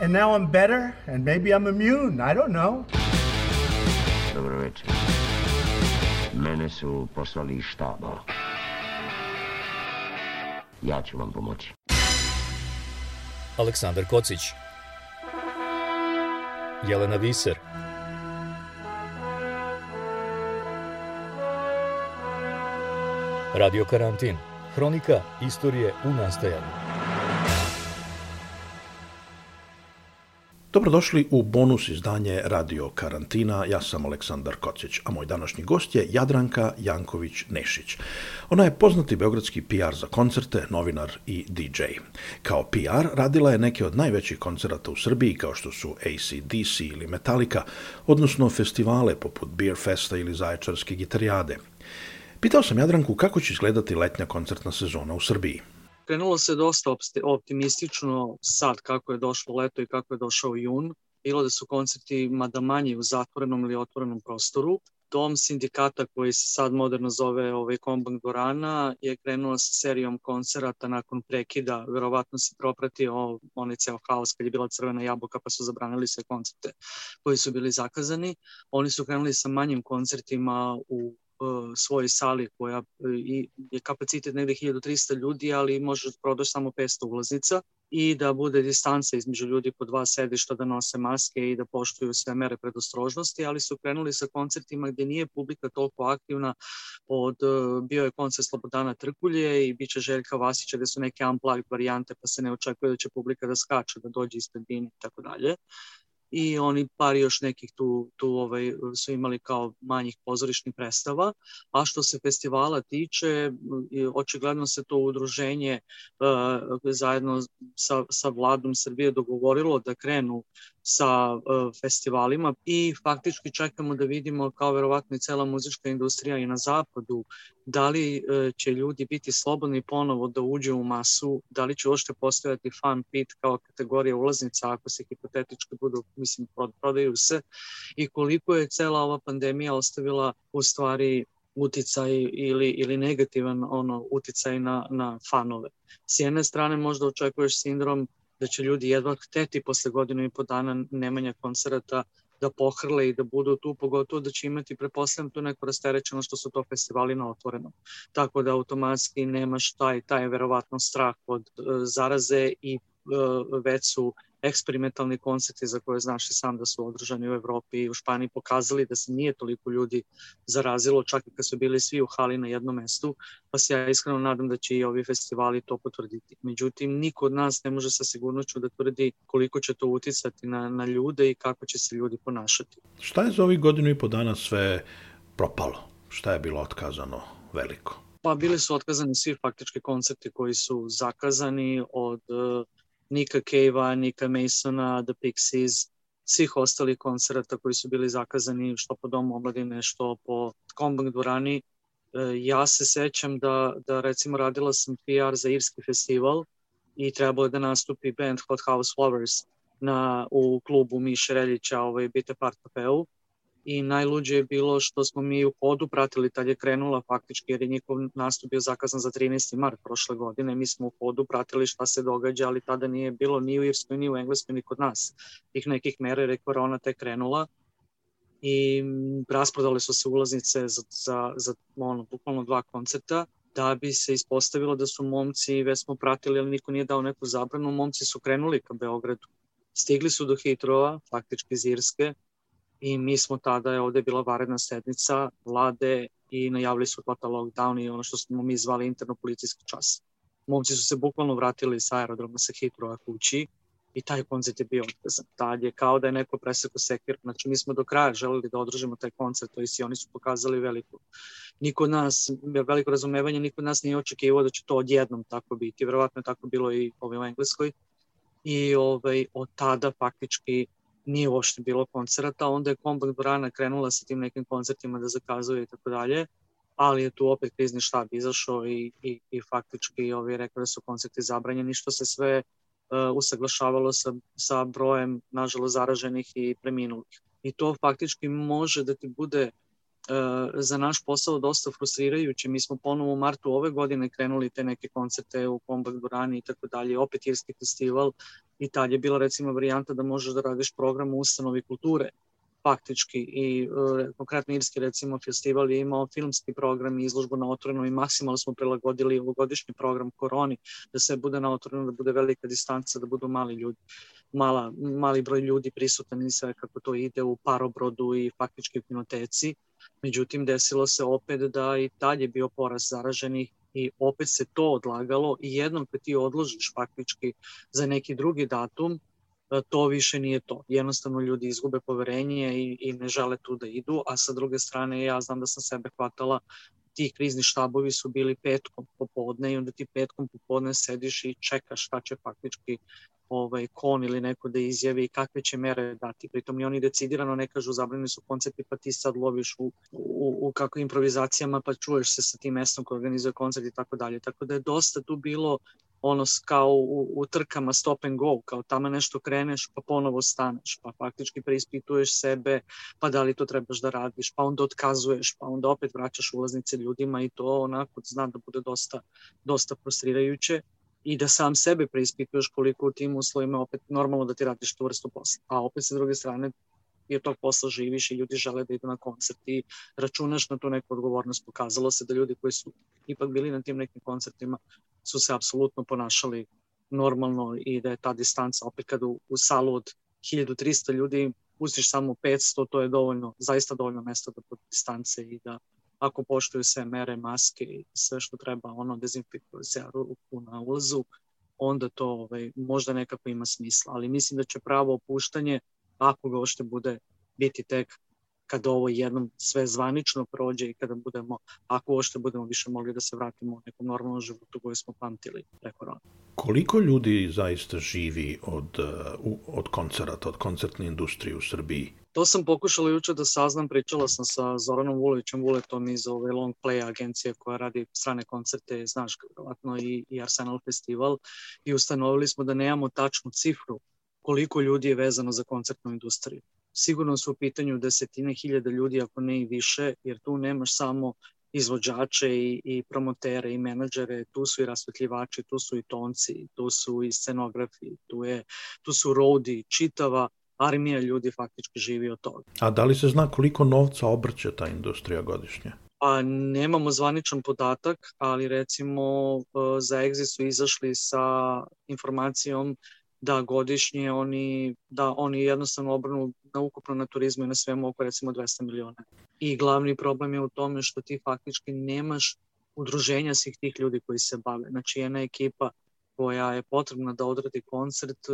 And now I'm better and maybe I'm immune, I don't know. Dobro večer. Mene su poslali iz štaba. Ja ću vam pomoći. Aleksandar Kocić Jelena Viser Radio Karantin Hronika istorije u nastajanju Dobrodošli u bonus izdanje Radio Karantina. Ja sam Aleksandar Kocić, a moj današnji gost je Jadranka Janković-Nešić. Ona je poznati beogradski PR za koncerte, novinar i DJ. Kao PR radila je neke od najvećih koncerata u Srbiji kao što su ACDC ili Metallica, odnosno festivale poput Beer Festa ili Zaječarske gitarijade. Pitao sam Jadranku kako će izgledati letnja koncertna sezona u Srbiji. Krenulo se dosta optimistično sad kako je došlo leto i kako je došao jun. Bilo da su koncerti mada manji u zatvorenom ili otvorenom prostoru. Dom sindikata koji se sad moderno zove ovaj Kombank Dorana je krenuo sa serijom koncerata nakon prekida. Verovatno se propratio onaj ceo haos kad je bila crvena jabuka pa su zabranili sve koncerte koji su bili zakazani. Oni su krenuli sa manjim koncertima u svojoj sali koja je kapacitet negde 1300 ljudi, ali može prodaš samo 500 ulaznica i da bude distanca između ljudi po dva sedišta, da nose maske i da poštuju sve mere predostrožnosti, ali su krenuli sa koncertima gde nije publika toliko aktivna od, bio je koncert Slobodana Trkulje i bit će Željka Vasića gde su neke unplugged varijante pa se ne očekuje da će publika da skače, da dođe ispred bine i tako dalje i oni par još nekih tu, tu ovaj, su imali kao manjih pozorišnih predstava. A što se festivala tiče, očigledno se to udruženje uh, zajedno sa, sa vladom Srbije dogovorilo da krenu sa uh, festivalima i faktički čekamo da vidimo kao verovatno i cela muzička industrija i na zapadu da li uh, će ljudi biti slobodni ponovo da uđu u masu, da li će uopšte postojati fan pit kao kategorija ulaznica ako se hipotetički budu, mislim, prodaju se i koliko je cela ova pandemija ostavila u stvari uticaj ili, ili negativan ono uticaj na, na fanove. S jedne strane možda očekuješ sindrom da će ljudi jedva hteti posle godinu i po dana nemanja koncerata da pohrle i da budu tu, pogotovo da će imati, preposledam, tu neko rasterećeno što su to festivali na otvorenom. Tako da automatski nemaš taj, taj verovatno strah od uh, zaraze i uh, već su eksperimentalni koncerti za koje znaš i sam da su održani u Evropi i u Španiji pokazali da se nije toliko ljudi zarazilo, čak i kad su bili svi u hali na jednom mestu, pa se ja iskreno nadam da će i ovi festivali to potvrditi. Međutim, niko od nas ne može sa sigurnoću da tvrdi koliko će to uticati na, na ljude i kako će se ljudi ponašati. Šta je za ovih godinu i po dana sve propalo? Šta je bilo otkazano veliko? Pa bili su otkazani svi faktički koncerti koji su zakazani od Nika Cave-a, Nika Masona, The Pixies, svih ostalih koncerata koji su bili zakazani što po Domu omladine, što po Kombank dvorani. E, ja se sećam da, da recimo radila sam PR za Irski festival i trebalo je da nastupi band Hot House Flowers na, u klubu Miše Reljića, ovaj, Bite Part Cafeu i najluđe je bilo što smo mi u hodu pratili tad je krenula faktički jer je njihov nastup bio zakazan za 13. mart prošle godine. Mi smo u hodu pratili šta se događa, ali tada nije bilo ni u Irskoj, ni u Engleskoj, ni kod nas tih nekih mera jer je korona tek krenula i rasprodale su se ulaznice za, za, za ono, bukvalno dva koncerta da bi se ispostavilo da su momci, već smo pratili, ali niko nije dao neku zabranu, momci su krenuli ka Beogradu. Stigli su do Hitrova, faktički iz Irske, i mi smo tada, je ovde bila varedna sednica vlade i najavili su total lockdown i ono što smo mi zvali interno policijski čas. Momci su se bukvalno vratili sa aerodroma sa Hitrova kući i taj koncert je bio otkazan. Tad je kao da je neko preseko sekir. Znači, mi smo do kraja želeli da održimo taj koncert, to i oni su pokazali veliko. Niko od nas, veliko razumevanje, niko od nas nije očekivao da će to odjednom tako biti. Verovatno je tako bilo i ovdje u Engleskoj i ovaj, od tada faktički nije uopšte bilo koncerata, onda je Kombat Brana krenula sa tim nekim koncertima da zakazuje i tako dalje, ali je tu opet krizni štab izašao i, i, i faktički ovi rekao da su koncerti zabranjeni, što se sve uh, usaglašavalo sa, sa brojem, nažalost, zaraženih i preminulih. I to faktički može da ti bude za naš posao dosta frustrirajuće. Mi smo ponovo u martu ove godine krenuli te neke koncerte u Kombat Dvorani i tako dalje, opet Irski festival i tad je bila recimo varijanta da možeš da radiš program u ustanovi kulture faktički i uh, konkretno Irski recimo festival je imao filmski program i izložbu na otvorenom i maksimalno smo prilagodili ovogodišnji program koroni da sve bude na otvorenom, da bude velika distanca, da budu mali ljudi mala, mali broj ljudi prisutan i sve kako to ide u parobrodu i faktički u kinoteci. Međutim, desilo se opet da i tad je bio porast zaraženih i opet se to odlagalo i jednom kad ti odložiš faktički za neki drugi datum, E, to više nije to. Jednostavno ljudi izgube poverenje i, i ne žele tu da idu, a sa druge strane ja znam da sam sebe hvatala ti krizni štabovi su bili petkom popodne i onda ti petkom popodne sediš i čekaš šta će faktički ovaj, kon ili neko da izjavi i kakve će mere dati. Pritom ni oni decidirano ne kažu zabranjeni su koncerti pa ti sad loviš u, u, u kako improvizacijama pa čuješ se sa tim mestom koji organizuje koncert i tako dalje. Tako da je dosta tu bilo ono kao u, u trkama stop and go, kao tamo nešto kreneš pa ponovo staneš, pa faktički preispituješ sebe, pa da li to trebaš da radiš, pa onda otkazuješ, pa onda opet vraćaš ulaznice ljudima i to onako zna da bude dosta, dosta frustrirajuće i da sam sebe preispituješ koliko u tim uslovima opet normalno da ti radiš tu vrstu posla. A opet sa druge strane i od tog posla živiš i ljudi žele da idu na koncert i računaš na tu neku odgovornost. Pokazalo se da ljudi koji su ipak bili na tim nekim koncertima su se apsolutno ponašali normalno i da je ta distanca opet kad u, u salu od 1300 ljudi pustiš samo 500, to je dovoljno, zaista dovoljno mesta da pod distance i da ako poštuju sve mere, maske i sve što treba, ono dezinfikuje se ruku na ulazu, onda to ovaj, možda nekako ima smisla. Ali mislim da će pravo opuštanje, ako ga ošte bude biti tek kada ovo jednom sve zvanično prođe i kada budemo, ako ošte budemo više mogli da se vratimo u nekom normalnom životu koju smo pamtili pre korona. Koliko ljudi zaista živi od, od koncerata, od koncertne industrije u Srbiji? To sam pokušala juče da saznam, pričala sam sa Zoranom Vulovićem Vuletom iz ove Long Play agencije koja radi strane koncerte, znaš, vjerovatno i, i Arsenal Festival i ustanovili smo da nemamo tačnu cifru koliko ljudi je vezano za koncertnu industriju sigurno su u pitanju desetine hiljada ljudi, ako ne i više, jer tu nemaš samo izvođače i, i promotere i menadžere, tu su i rasvetljivači, tu su i tonci, tu su i scenografi, tu, je, tu su rodi, čitava armija ljudi faktički živi od toga. A da li se zna koliko novca obrće ta industrija godišnje? Pa nemamo zvaničan podatak, ali recimo e, za Exit su izašli sa informacijom da godišnje oni, da oni jednostavno obrnu na ukupno na turizmu i na svemu oko recimo 200 miliona. I glavni problem je u tome što ti faktički nemaš udruženja svih tih ljudi koji se bave. Znači jedna ekipa koja je potrebna da odradi koncert, e,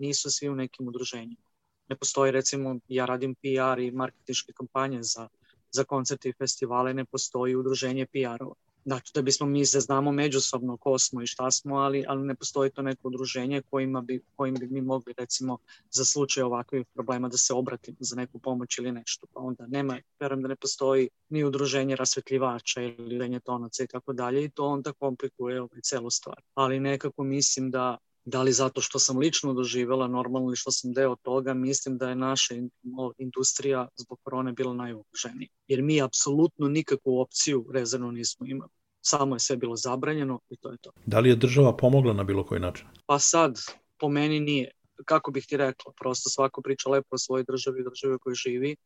nisu svi u nekim udruženjima. Ne postoji recimo, ja radim PR i marketinške kampanje za, za koncerte i festivale, ne postoji udruženje PR-ova Znači, da bismo mi se znamo međusobno ko smo i šta smo, ali, ali ne postoji to neko udruženje kojima bi, kojim bi mi mogli, recimo, za slučaj ovakvih problema da se obratimo za neku pomoć ili nešto. Pa onda nema, verujem da ne postoji ni udruženje rasvetljivača ili lenjetonaca i tako dalje i to onda komplikuje ovaj celu stvar. Ali nekako mislim da da li zato što sam lično doživela normalno ili što sam deo toga, mislim da je naša industrija zbog korone bila najugroženija. Jer mi apsolutno nikakvu opciju rezervno nismo imali. Samo je sve bilo zabranjeno i to je to. Da li je država pomogla na bilo koji način? Pa sad, po meni nije. Kako bih ti rekla, prosto svako priča lepo o svojoj državi i državi koji živi,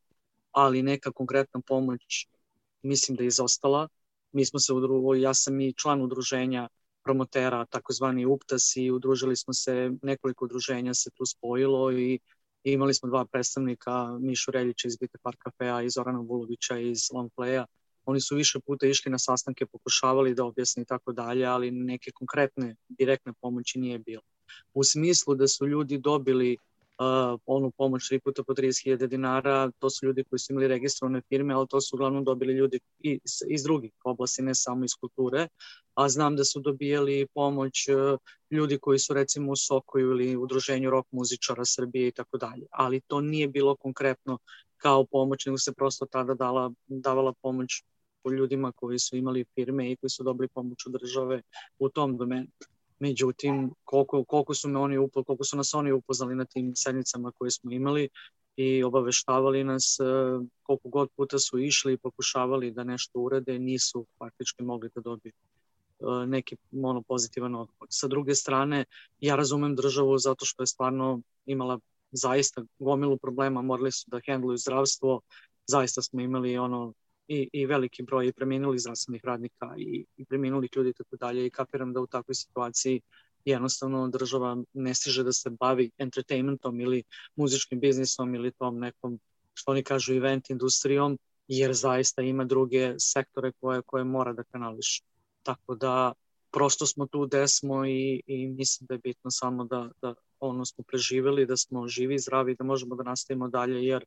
ali neka konkretna pomoć mislim da je izostala. Mi smo se udružili, ja sam i član udruženja promotera, takozvani UPTAS i udružili smo se, nekoliko udruženja se tu spojilo i imali smo dva predstavnika, Mišu Reljića iz Bite Park Cafea i Zorana Vulovića iz Long Playa. Oni su više puta išli na sastanke, pokušavali da objasni i tako dalje, ali neke konkretne, direktne pomoći nije bilo. U smislu da su ljudi dobili uh, onu pomoć tri puta po 30.000 dinara, to su ljudi koji su imali registrovane firme, ali to su uglavnom dobili ljudi iz, iz drugih oblasti, ne samo iz kulture, a znam da su dobijali pomoć uh, ljudi koji su recimo u Sokoju ili udruženju rock muzičara Srbije i tako dalje, ali to nije bilo konkretno kao pomoć, nego se prosto tada dala, davala pomoć ljudima koji su imali firme i koji su dobili pomoć od države u tom domenu. Međutim, koliko, koliko, su me oni upo, koliko su nas oni upoznali na tim sednicama koje smo imali i obaveštavali nas e, koliko god puta su išli i pokušavali da nešto urede, nisu faktički mogli da dobiju e, neki ono, pozitivan odgovor. Sa druge strane, ja razumem državu zato što je stvarno imala zaista gomilu problema, morali su da hendluju zdravstvo, zaista smo imali ono i, i veliki broj preminulih zdravstvenih radnika i, i preminulih ljudi i tako dalje i kapiram da u takvoj situaciji jednostavno država ne stiže da se bavi entertainmentom ili muzičkim biznisom ili tom nekom, što oni kažu, event industrijom, jer zaista ima druge sektore koje, koje mora da kanališ. Tako da prosto smo tu gde smo i, i mislim da je bitno samo da, da ono smo preživeli, da smo živi, zdravi, da možemo da nastavimo dalje, jer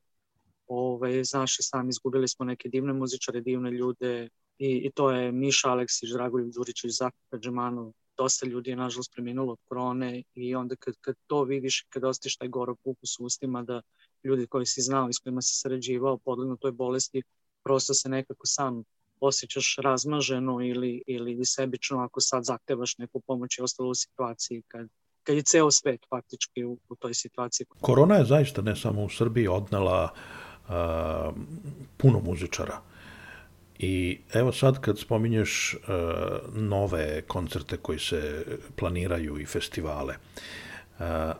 Ove, znaš i sam, izgubili smo neke divne muzičare, divne ljude i, i to je Miša Aleksić, Dragoljub Đuričić, Zaka Džemanov, dosta ljudi je nažalost preminulo od korone i onda kad, kad to vidiš, kad ostiš taj gorok ukus u ustima da ljudi koji si znao i s kojima si sarađivao podlegnu toj bolesti, prosto se nekako sam osjećaš razmaženo ili, ili sebično ako sad zahtevaš neku pomoć i ostalo u situaciji kad, kad je ceo svet faktički u, u toj situaciji. Korona je zaista ne samo u Srbiji odnela a, puno muzičara. I evo sad kad spominješ a, nove koncerte koji se planiraju i festivale, a,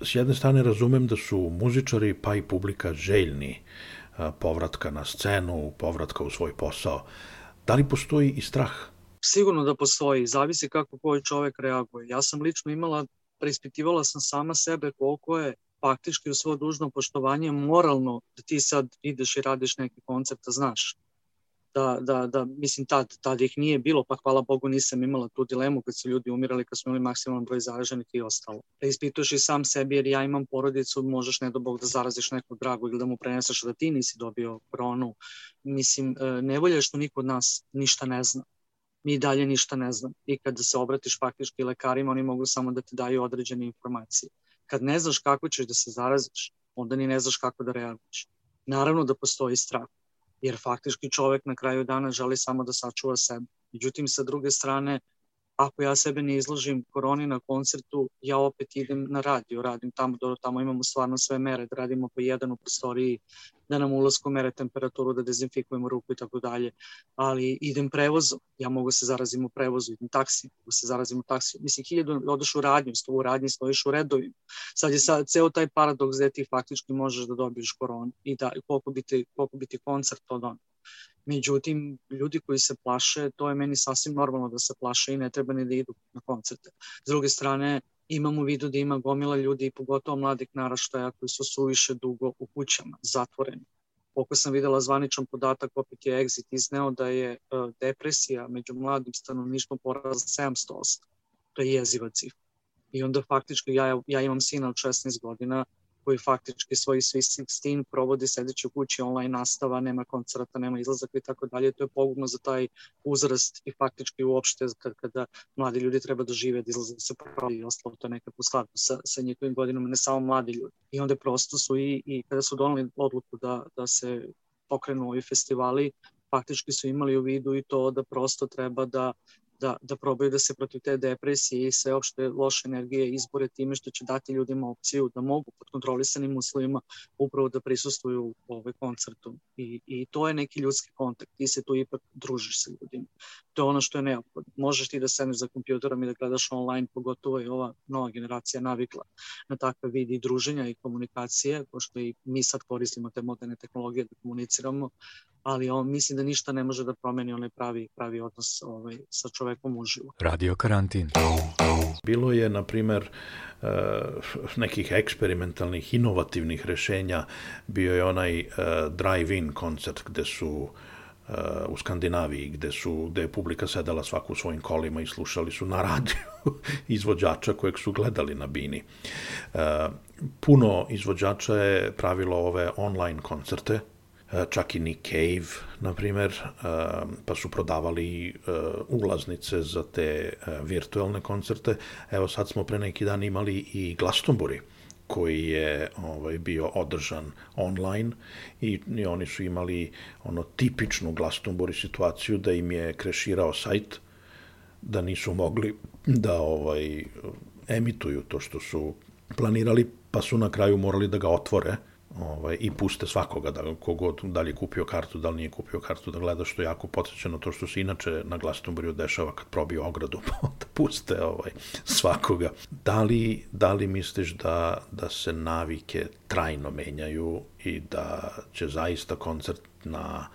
s jedne strane razumem da su muzičari pa i publika željni a, povratka na scenu, povratka u svoj posao. Da li postoji i strah? Sigurno da postoji, zavisi kako koji čovek reaguje. Ja sam lično imala, preispitivala sam sama sebe koliko je faktički u svo dužno poštovanje moralno da ti sad ideš i radiš neki koncept, da znaš da, da, da, mislim, tad, tad ih nije bilo, pa hvala Bogu nisam imala tu dilemu kad su ljudi umirali, kad smo imali maksimalan broj zaraženih i ostalo. Da ispituješ i sam sebi, jer ja imam porodicu, možeš ne do Bog da zaraziš nekog dragu ili da mu preneseš da ti nisi dobio koronu. Mislim, e, nevolja je što niko od nas ništa ne zna. Mi dalje ništa ne znam. I kada se obratiš faktički lekarima, oni mogu samo da ti daju određene informacije kad ne znaš kako ćeš da se zaraziš, onda ni ne znaš kako da reaguješ. Naravno da postoji strah, jer faktički čovek na kraju dana želi samo da sačuva sebe. Međutim, sa druge strane, ako ja sebe ne izložim koroni na koncertu, ja opet idem na radio, radim tamo, do, tamo imamo stvarno sve mere, da radimo po jedan u prostoriji, da nam ulazko mere temperaturu, da dezinfikujemo ruku i tako dalje, ali idem prevozom, ja mogu se zarazim u prevozu, idem taksi, mogu se zarazim u taksi, mislim, hiljadu odeš u radnju, sto u radnji, stojiš u redovima, sad je sad ceo taj paradoks gde ti faktički možeš da dobiješ koronu i da, koliko biti, koliko biti koncert od onog. Međutim, ljudi koji se plaše, to je meni sasvim normalno da se plaše i ne treba ni da idu na koncerte. S druge strane, imam u vidu da ima gomila ljudi, pogotovo mladih naraštaja koji su suviše dugo u kućama, zatvoreni. Koliko sam videla zvaničan podatak, opet je Exit izneo da je uh, depresija među mladim stanovništvom porala 700%. To je jeziva cifra. I onda faktički ja, ja imam sina od 16 godina, koji faktički svoj Swiss 16 provodi sedeći u kući, online nastava, nema koncerta, nema izlazaka i tako dalje. To je pogubno za taj uzrast i faktički uopšte kada, kada mladi ljudi treba da žive, da izlaze, da se pravi i ostalo, to je nekako skladu sa, sa njihovim godinama, ne samo mladi ljudi. I onda prosto su i, i kada su donali odluku da, da se pokrenu ovi festivali, faktički su imali u vidu i to da prosto treba da da, da probaju da se protiv te depresije i sve opšte loše energije izbore time što će dati ljudima opciju da mogu pod kontrolisanim uslovima upravo da prisustuju ovaj koncertu. I, I to je neki ljudski kontakt, ti se tu ipak družiš sa ljudima. To je ono što je neophodno. Možeš ti da sedneš za kompjuterom i da gledaš online, pogotovo je ova nova generacija navikla na takve vidi druženja i komunikacije, pošto i mi sad koristimo te moderne tehnologije da komuniciramo, ali on mislim da ništa ne može da promeni onaj pravi pravi odnos ovaj sa čovekom uživo. Radio karantin. Bilo je, na primer, eh, nekih eksperimentalnih, inovativnih rešenja. Bio je onaj eh, drive-in koncert gde su u Skandinaviji, gde, su, gde je publika sedela svaku u svojim kolima i slušali su na radiju izvođača kojeg su gledali na bini. puno izvođača je pravilo ove online koncerte, e, čak i Nick Cave, na primer, e, pa su prodavali e, ulaznice za te virtualne koncerte. Evo sad smo pre neki dan imali i Glastonbury, koji je ovaj bio održan online i, i oni su imali ono tipičnu Glastonbury situaciju da im je kreširao sajt da nisu mogli da ovaj emituju to što su planirali, pa su na kraju morali da ga otvore ovaj, i puste svakoga, da, kogod, da li je kupio kartu, da li nije kupio kartu, da gleda što je jako podsjećeno to što se inače na Glastonburyu dešava kad probiju ogradu, pa da puste ovaj, svakoga. Da li, da li misliš da, da se navike trajno menjaju i da će zaista koncertna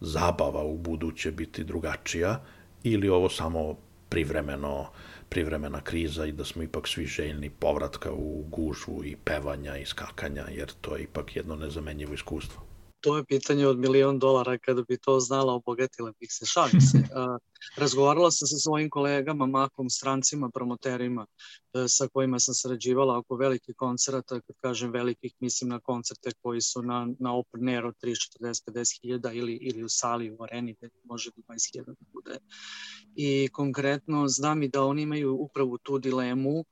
zabava u buduće biti drugačija ili ovo samo privremeno privremena kriza i da smo ipak svi željni povratka u gužvu i pevanja i skakanja, jer to je ipak jedno nezamenjivo iskustvo. To je pitanje od milion dolara, kada bi to znala, obogatila bih se, šalim se. Razgovarala sam sa svojim kolegama, makom, strancima, promoterima e, sa kojima sam sarađivala oko velikih koncerata, kad kažem velikih, mislim na koncerte koji su na, na open air od 30, 40, 50 hiljada ili, ili u sali, u areni, gde može do 20 hiljada da bude. I konkretno znam i da oni imaju upravo tu dilemu,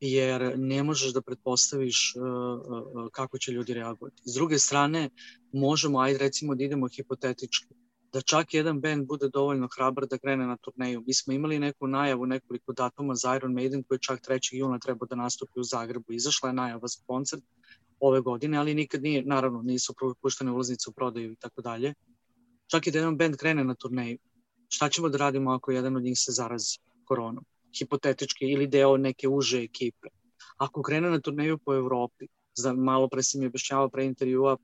jer ne možeš da pretpostaviš uh, uh, kako će ljudi reagovati. S druge strane, možemo, ajde recimo da idemo hipotetički, da čak jedan band bude dovoljno hrabar da krene na turneju. Mi smo imali neku najavu, nekoliko datuma za Iron Maiden koji čak 3. juna treba da nastupi u Zagrebu. Izašla je najava za koncert ove godine, ali nikad nije, naravno, nisu puštene ulaznice u prodaju i tako dalje. Čak i da jedan band krene na turneju, šta ćemo da radimo ako jedan od njih se zarazi koronom? Hipotetički ili deo neke uže ekipe. Ako krene na turneju po Evropi, za malo pre si mi objašnjavao pre intervjua,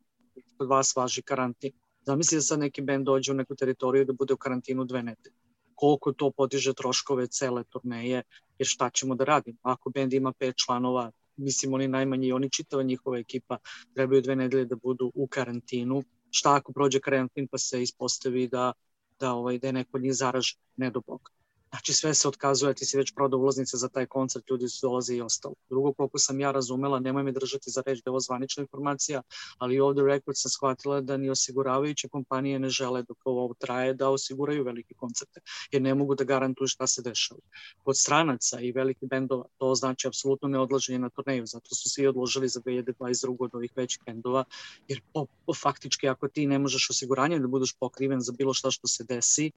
kod vas važi karantin Zamisli da sad neki band dođe u neku teritoriju da bude u karantinu dve nedelje. Koliko to podiže troškove cele turneje, jer šta ćemo da radimo? Ako band ima pet članova, mislim oni najmanji, oni čitava njihova ekipa, trebaju dve nedelje da budu u karantinu. Šta ako prođe karantin pa se ispostavi da, da, ovaj, da je neko od njih zaražen, ne do Boga. Znači sve se otkazuje, ti si već prodao ulaznice za taj koncert, ljudi su dolaze i ostalo. Drugo, koliko sam ja razumela, nemoj me držati za reč da je ovo zvanična informacija, ali ovde rekord sam shvatila da ni osiguravajuće kompanije ne žele dok ovo traje da osiguraju velike koncerte, jer ne mogu da garantuju šta se dešava. Kod stranaca i velikih bendova to znači apsolutno neodlaženje na turneju, zato su svi odložili za 2022. od ovih većih bendova, jer po, po, faktički ako ti ne možeš osiguranje da budeš pokriven za bilo šta što se desi,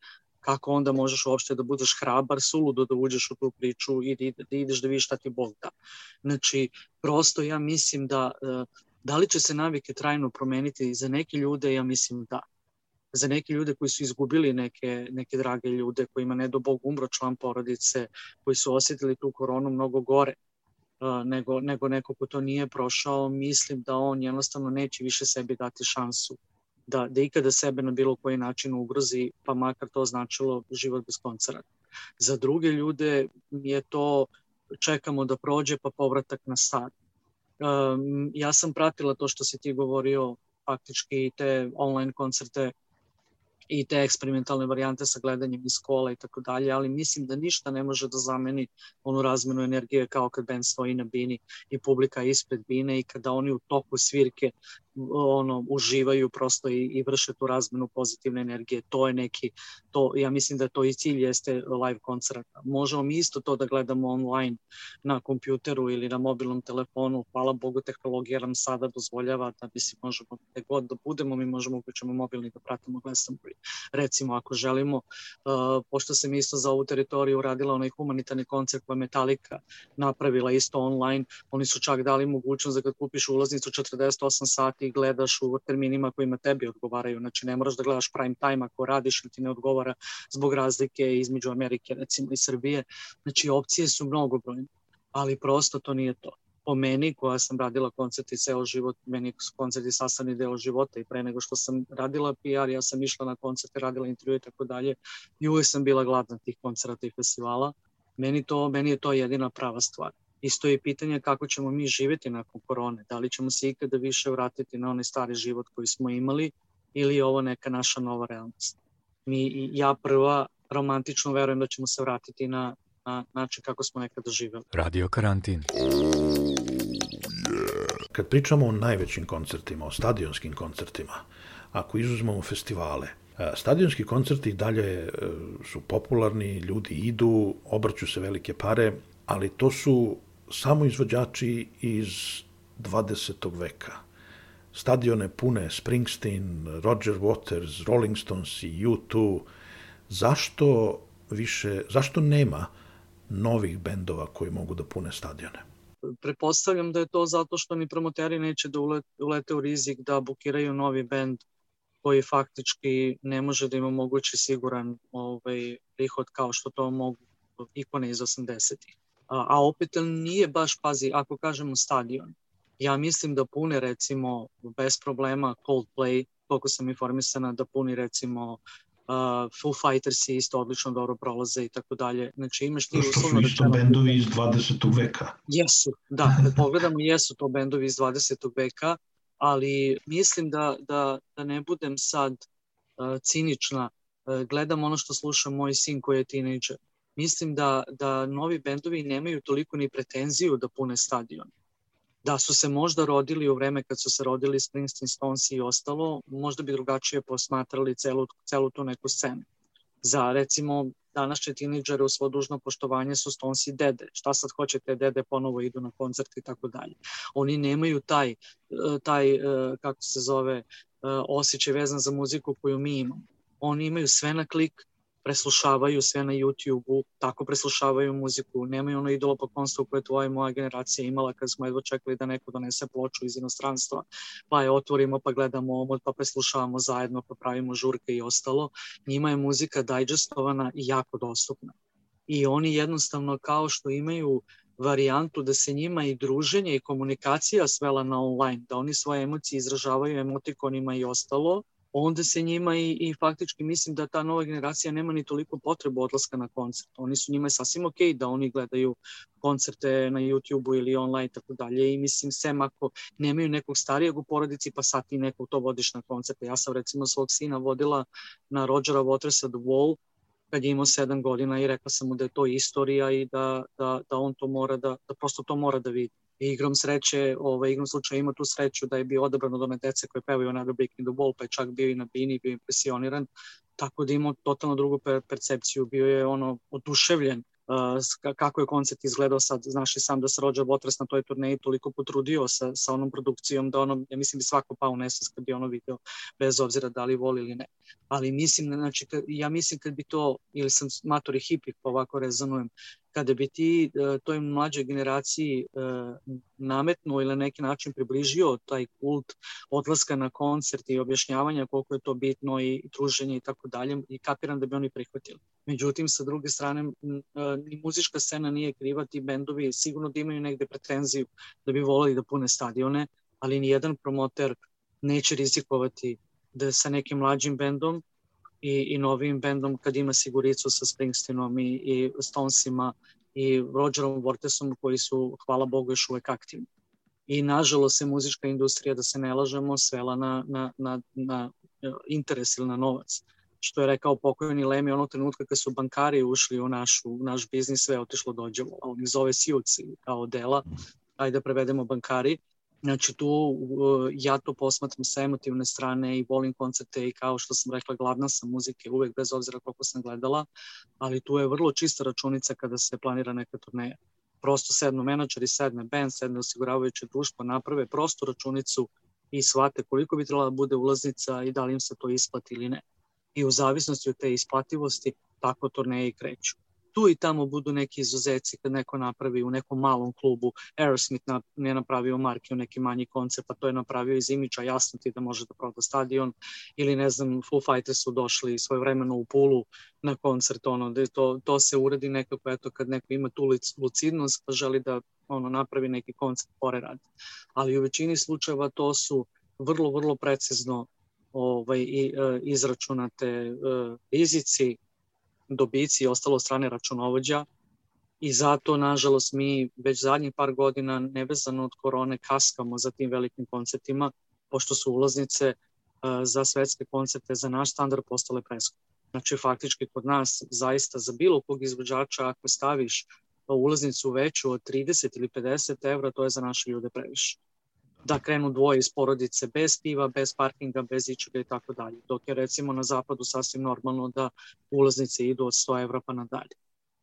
kako onda možeš uopšte da budeš hrabar, suludo da uđeš u tu priču i da, da ideš da vidiš šta ti Bog da. Znači, prosto ja mislim da, e, da li će se navike trajno promeniti za neke ljude, ja mislim da. Za neke ljude koji su izgubili neke, neke drage ljude, kojima ne do Bog umro član porodice, koji su osjetili tu koronu mnogo gore, e, nego, nego neko ko to nije prošao, mislim da on jednostavno neće više sebi dati šansu da, da ikada sebe na bilo koji način ugrozi, pa makar to značilo život bez koncerata. Za druge ljude je to čekamo da prođe pa povratak na start. Um, ja sam pratila to što si ti govorio, faktički te online koncerte i te eksperimentalne varijante sa gledanjem iz kola i tako dalje, ali mislim da ništa ne može da zameni onu razmenu energije kao kad band stoji na bini i publika ispred bine i kada oni u toku svirke ono uživaju prosto i, i vrše tu razmenu pozitivne energije. To je neki, to, ja mislim da to i cilj jeste live koncerta. Možemo mi isto to da gledamo online na kompjuteru ili na mobilnom telefonu. Hvala Bogu, tehnologija nam sada dozvoljava da bi si možemo gde god da budemo, mi možemo uključemo mobilni da pratimo Glastonbury. Recimo, ako želimo, uh, pošto sam isto za ovu teritoriju radila onaj humanitarni koncert koja Metallica napravila isto online, oni su čak dali mogućnost da kad kupiš ulaznicu 48 sati ti gledaš u terminima kojima tebi odgovaraju. Znači ne moraš da gledaš prime time ako radiš ili ti ne odgovara zbog razlike između Amerike recimo i Srbije. Znači opcije su mnogobrojne, ali prosto to nije to po meni, koja sam radila koncerti ceo život, meni koncerti sastavni deo života i pre nego što sam radila PR, ja sam išla na koncerte, radila intervjue i tako dalje i uvek sam bila gladna tih koncerta i festivala. Meni, to, meni je to jedina prava stvar. Isto je pitanje kako ćemo mi živeti nakon korone. Da li ćemo se ikada više vratiti na onaj stari život koji smo imali ili je ovo neka naša nova realnost. Mi, ja prva romantično verujem da ćemo se vratiti na, na način kako smo nekada živeli. Radio karantin. Kad pričamo o najvećim koncertima, o stadionskim koncertima, ako izuzmemo festivale, stadionski koncerti dalje e, su popularni, ljudi idu, obrću se velike pare, ali to su samo izvođači iz 20. veka. Stadione pune Springsteen, Roger Waters, Rolling Stones i U2. Zašto više, zašto nema novih bendova koji mogu da pune stadione? Pretpostavljam da je to zato što ni promoteri neće da ulete u rizik da bukiraju novi bend koji faktički ne može da im omogući siguran ovaj, prihod kao što to mogu ikone iz 80-ih. A, a opet nije baš, pazi, ako kažemo stadion, ja mislim da pune recimo bez problema Coldplay, koliko sam informisana, da puni recimo uh, Foo Fighters isto odlično dobro prolaze i tako dalje. Znači imaš ti uslovno rečeno... isto bendovi iz 20. veka. Jesu, da, kad pogledamo jesu to bendovi iz 20. veka, ali mislim da, da, da ne budem sad uh, cinična, uh, gledam ono što sluša moj sin koji je tinejdžer. Mislim da, da novi bendovi nemaju toliko ni pretenziju da pune stadion da su se možda rodili u vreme kad su se rodili Springsteen, Stones i ostalo, možda bi drugačije posmatrali celu, celu tu neku scenu. Za recimo današnje tineđere u svo dužno poštovanje su Stones i dede. Šta sad hoćete, dede ponovo idu na koncert i tako dalje. Oni nemaju taj, e, taj e, kako se zove, e, osjećaj vezan za muziku koju mi imamo. Oni imaju sve na klik, preslušavaju sve na YouTube-u, tako preslušavaju muziku, nemaju ono idolo pokonstvo koje tvoja moja generacija imala kad smo jedva čekali da neko donese ploču iz inostranstva, pa je otvorimo, pa gledamo omot, pa preslušavamo zajedno, pa pravimo žurke i ostalo. Njima je muzika dajđestovana i jako dostupna. I oni jednostavno kao što imaju varijantu da se njima i druženje i komunikacija svela na online, da oni svoje emocije izražavaju emotikonima i ostalo, onda se njima i, i faktički mislim da ta nova generacija nema ni toliko potrebu odlaska na koncert. Oni su njima sasvim ok da oni gledaju koncerte na YouTube-u ili online tako dalje i mislim sem ako nemaju nekog starijeg u porodici pa sad ti nekog to vodiš na koncerte. Ja sam recimo svog sina vodila na Rogera Watersa The Wall kad je imao sedam godina i rekla sam mu da je to istorija i da, da, da on to mora da, da prosto to mora da vidi igrom sreće, ovaj, igrom slučaja ima tu sreću da je bio odabran od one dece koje pevaju Another Brick in the Wall, pa je čak bio i na bini, bio impresioniran, tako da imao totalno drugu percepciju, bio je ono oduševljen uh, kako je koncert izgledao sad, znaš i sam da se Roger Waters na toj turneji toliko potrudio sa, sa onom produkcijom da ono, ja mislim bi svako pao nesvest kad bi ono video, bez obzira da li voli ili ne. Ali mislim, znači, ja mislim kad bi to, ili sam matori hipik, pa ovako rezonujem, kada bi ti e, toj mlađoj generaciji e, nametnuo ili na neki način približio taj kult odlaska na koncert i objašnjavanja koliko je to bitno i druženje i tako dalje i kapiram da bi oni prihvatili. Međutim, sa druge strane, e, ni muzička scena nije kriva, ti bendovi sigurno da imaju negde pretenziju da bi volili da pune stadione, ali ni jedan promoter neće rizikovati da sa nekim mlađim bendom i, i novim bendom kad ima siguricu sa Springsteenom i, i Stonesima i Rogerom Vortesom koji su, hvala Bogu, još uvek aktivni. I nažalost se muzička industrija, da se ne lažemo, svela na, na, na, na interes ili na novac. Što je rekao pokojni Lemi onog trenutka kad su bankari ušli u, našu, u naš biznis, sve je otišlo dođevo. On ih zove Siuci kao dela, ajde da prevedemo bankari Znači tu ja to posmatram sa emotivne strane i volim koncerte i kao što sam rekla glavna sam muzike uvek bez obzira koliko sam gledala, ali tu je vrlo čista računica kada se planira neka turneja. Prosto sednu menadžeri, sedne band, sedne osiguravajuće društvo, naprave prostu računicu i shvate koliko bi trebala da bude ulaznica i da li im se to isplati ili ne. I u zavisnosti od te isplativosti tako turneje i kreću tu i tamo budu neki izuzeci kad neko napravi u nekom malom klubu, Aerosmith na, ne napravio marke u neki manji koncert, pa to je napravio iz imiča, jasno ti da može da proda stadion, ili ne znam, Foo Fighters su došli svoje vremeno u Pulu na koncert, ono, da to, to se uradi nekako, eto, kad neko ima tu lucidnost, pa želi da ono, napravi neki koncert pore radi. Ali u većini slučajeva to su vrlo, vrlo precizno ovaj, i, uh, izračunate uh, rizici, dobici i ostalo strane računovođa i zato, nažalost, mi već zadnjih par godina nevezano od korone kaskamo za tim velikim koncertima, pošto su ulaznice uh, za svetske koncerte za naš standard postale preskupe. Znači, faktički kod nas zaista za bilo kog izvođača ako staviš ulaznicu veću od 30 ili 50 evra, to je za naše ljude previše. Da krenu dvoje iz porodice bez piva, bez parkinga, bez ičega i tako dalje. Dok je recimo na zapadu sasvim normalno da ulaznice idu od 100 evra pa nadalje.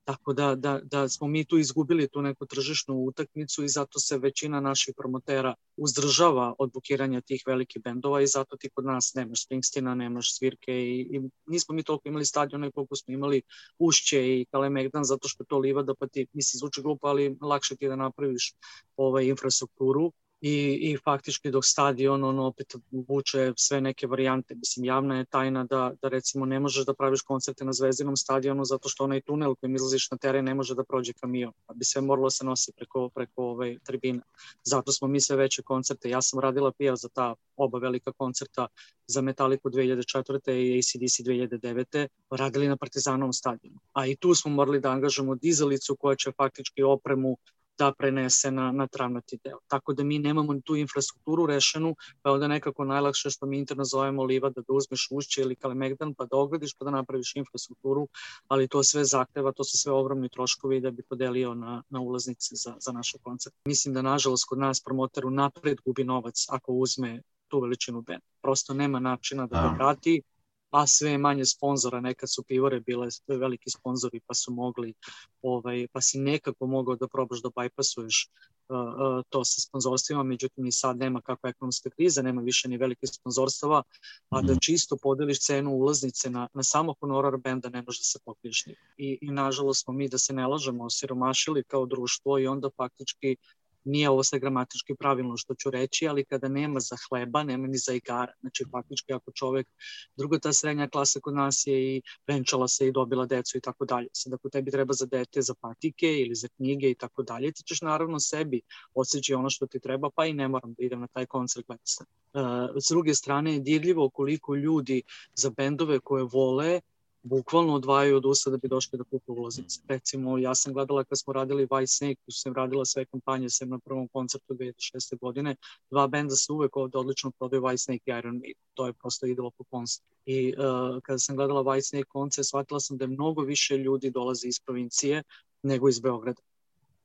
Tako da, da, da smo mi tu izgubili tu neku tržišnu utakmicu i zato se većina naših promotera uzdržava od bukiranja tih velikih bendova i zato ti kod nas nemaš Springsteena, nemaš svirke i, i nismo mi toliko imali stadione koliko smo imali Ušće i Kalemegdan zato što to livada pa ti, misli, zvuči glupo, ali lakše ti da napraviš ovaj, infrastrukturu i, i faktički dok stadion on opet vuče sve neke varijante. Mislim, javna je tajna da, da recimo ne možeš da praviš koncerte na zvezdinom stadionu zato što onaj tunel kojim izlaziš na teren ne može da prođe kamion. Pa bi sve moralo da se nosi preko, preko ove ovaj, tribina. Zato smo mi sve veće koncerte. Ja sam radila pija za ta oba velika koncerta za Metallica 2004. i ACDC 2009. radili na Partizanovom stadionu. A i tu smo morali da angažamo dizalicu koja će faktički opremu da prenese na, na travnati deo. Tako da mi nemamo tu infrastrukturu rešenu, pa onda nekako najlakše što mi interno zovemo livada da uzmeš ušće ili kalemegdan pa da ogradiš pa da napraviš infrastrukturu, ali to sve zahteva, to su sve ogromni troškovi da bi podelio na, na ulaznice za, za naše koncerte. Mislim da nažalost kod nas promoter napred gubi novac ako uzme tu veličinu benda. Prosto nema načina da ga vrati, a sve manje sponzora, nekad su pivore bile veliki sponzori pa su mogli, ovaj, pa si nekako mogao da probaš da bypassuješ uh, uh, to sa sponzorstvima, međutim i sad nema kakva ekonomska kriza, nema više ni velike sponzorstava, a da mhm. čisto podeliš cenu ulaznice na, na samo honorar benda ne može da se pokriješ I, I nažalost smo mi da se ne lažemo osiromašili kao društvo i onda faktički nije ovo sve gramatički pravilno što ću reći, ali kada nema za hleba, nema ni za igara. Znači, faktički ako čovek, druga ta srednja klasa kod nas je i venčala se i dobila decu i tako dalje. Sad ako tebi treba za dete, za patike ili za knjige i tako dalje, ti ćeš naravno sebi osjeći ono što ti treba, pa i ne moram da idem na taj koncert gledati. Uh, s druge strane je dirljivo koliko ljudi za bendove koje vole bukvalno odvajaju od usta da bi došli da kupe ulaznice. Recimo, ja sam gledala kad smo radili White Snake, tu sam radila sve kampanje sem na prvom koncertu 2006. godine, dva benda se uvek ovde odlično prodaju White Snake i Iron Maiden. To je prosto idelo po koncertu. I uh, kada sam gledala White Snake koncert, shvatila sam da je mnogo više ljudi dolazi iz provincije nego iz Beograda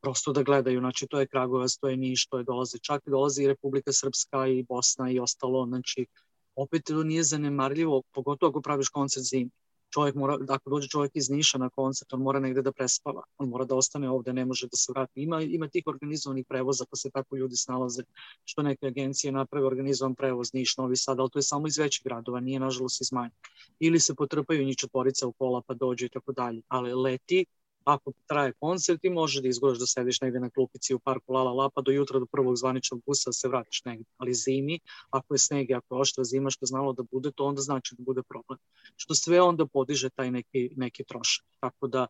prosto da gledaju, znači to je Kragovac, to je Niš, to je dolaze, čak i dolazi i Republika Srpska i Bosna i ostalo, znači opet to nije zanemarljivo, pogotovo ako praviš koncert zimi čovjek mora, ako dođe čovjek iz Niša na koncert, on mora negde da prespava, on mora da ostane ovde, ne može da se vrati. Ima, ima tih organizovanih prevoza, pa se tako ljudi snalaze, što neke agencije naprave organizovan prevoz Niš, Novi Sad, ali to je samo iz većih gradova, nije nažalost iz manje. Ili se potrpaju njih četvorica u kola pa dođe i tako dalje, ali leti ako traje koncert i možeš da izgledaš da sediš negde na klupici u parku La La La pa do jutra do prvog zvaničnog busa da se vratiš negde. Ali zimi, ako je sneg i ako je oštra zima što znalo da bude, to onda znači da bude problem. Što sve onda podiže taj neki, neki trošak. Tako da,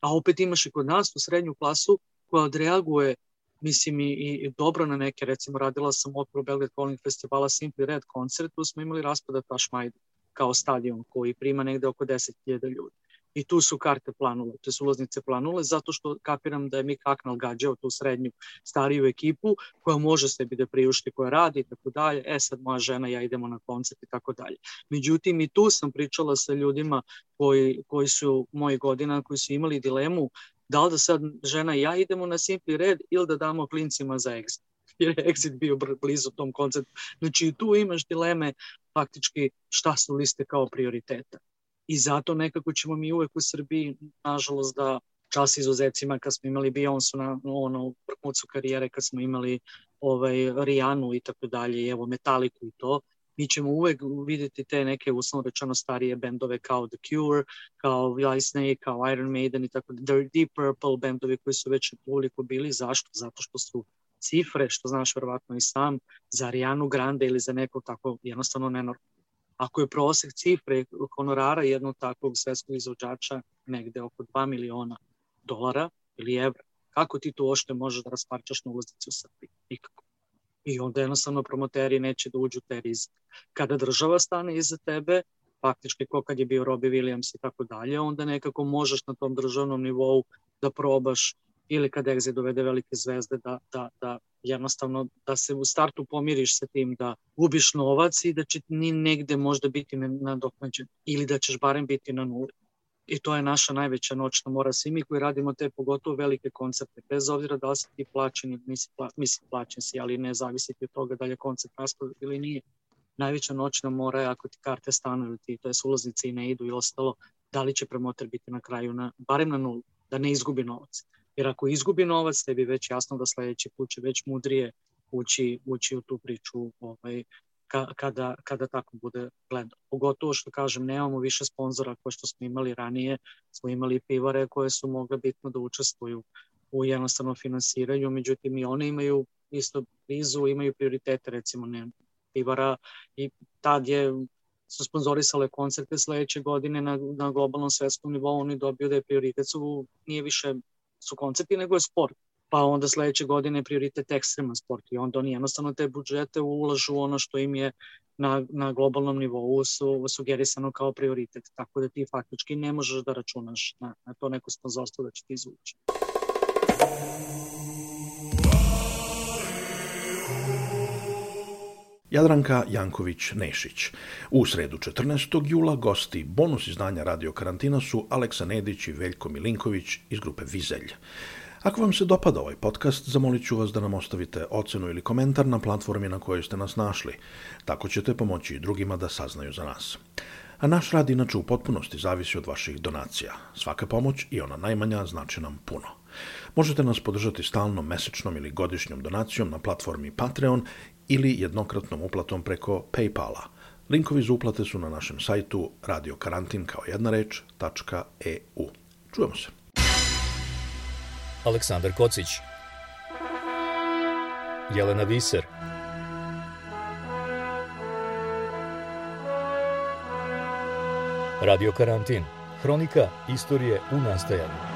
a opet imaš i kod nas u srednju klasu koja odreaguje mislim i, i dobro na neke, recimo radila sam otporu Belgrade Calling Festivala Simply Red koncert, tu smo imali raspada Tašmajda kao stadion koji prima negde oko 10.000 ljudi i tu su karte planule, te su ulaznice planule, zato što kapiram da je Mick Hacknell gađao tu srednju stariju ekipu koja može sebi da priušti, koja radi i tako dalje, e sad moja žena, ja idemo na koncert i tako dalje. Međutim, i tu sam pričala sa ljudima koji, koji su moji godina, koji su imali dilemu da li da sad žena i ja idemo na Simply Red ili da damo klincima za exit jer je exit bio blizu tom koncertu. Znači tu imaš dileme faktički šta su liste kao prioriteta i zato nekako ćemo mi uvek u Srbiji, nažalost, da čas izuzecima kad smo imali Beyoncé na ono, vrhuncu karijere, kad smo imali ovaj, Rijanu i tako dalje, evo Metaliku i to, mi ćemo uvek videti te neke uslovno rečeno starije bendove kao The Cure, kao White Snake, kao Iron Maiden i tako da Deep Purple bendovi koji su već uliko bili. Zašto? Zato što su cifre, što znaš verovatno i sam, za Arianu Grande ili za nekog tako jednostavno nenormalno. Ako je prosek cifre honorara jednog takvog svetskog izvođača negde oko 2 miliona dolara ili evra, kako ti to ošte možeš da rasparčaš na ulaznici u Srbiji? Nikako. I onda jednostavno promoteri neće da uđu te rizik. Kada država stane iza tebe, faktički ko kad je bio Robbie Williams i tako dalje, onda nekako možeš na tom državnom nivou da probaš ili kad Exit dovede velike zvezde da, da, da jednostavno da se u startu pomiriš sa tim da gubiš novac i da će ni negde možda biti nadoknađen ili da ćeš barem biti na nuli. i to je naša najveća noćna mora. Svi mi koji radimo te pogotovo velike koncerte, bez obzira da li si ti plaćen ili nisi pla, mislim plaćen si, ali ne zavisiti od toga da li je koncert rasprodat ili nije. Najveća noćna mora je ako ti karte stanu ili ti, to je ulaznice i ne idu i ostalo, da li će promoter biti na kraju, na, barem na nulu, da ne izgubi novac. Jer ako izgubi novac, tebi već jasno da sledeći put će već mudrije ući, ući u tu priču ovaj, ka, kada, kada tako bude gledao. Pogotovo što kažem, nemamo više sponzora koje što smo imali ranije, smo imali pivare koje su mogle bitno da učestvuju u jednostavno finansiranju, međutim i one imaju isto blizu, imaju prioritete, recimo ne, pivara. I tad je su sponzorisale koncerte sledeće godine na, na globalnom svetskom nivou, oni dobiju da je prioritet su, nije više su koncerti, nego je sport pa onda sledeće godine prioritet ekstreman sport i onda oni jednostavno te budžete ulažu ono što im je na, na globalnom nivou su sugerisano kao prioritet, tako da ti faktički ne možeš da računaš na, na to neko sponzorstvo da će ti izvući. Jadranka Janković-Nešić. U sredu 14. jula gosti bonus izdanja Radio Karantina su Aleksa Nedić i Veljko Milinković iz grupe Vizelj. Ako vam se dopada ovaj podcast, zamolit ću vas da nam ostavite ocenu ili komentar na platformi na kojoj ste nas našli. Tako ćete pomoći i drugima da saznaju za nas. A naš rad inače u potpunosti zavisi od vaših donacija. Svaka pomoć i ona najmanja znači nam puno. Možete nas podržati stalnom, mesečnom ili godišnjom donacijom na platformi Patreon ili jednokratnom uplatom preko Paypala. Linkovi za uplate su na našem sajtu radiokarantin kao jedna reč.eu. Čujemo se. Aleksandar Kocić Jelena Viser Radio Karantin Hronika istorije u nastajanju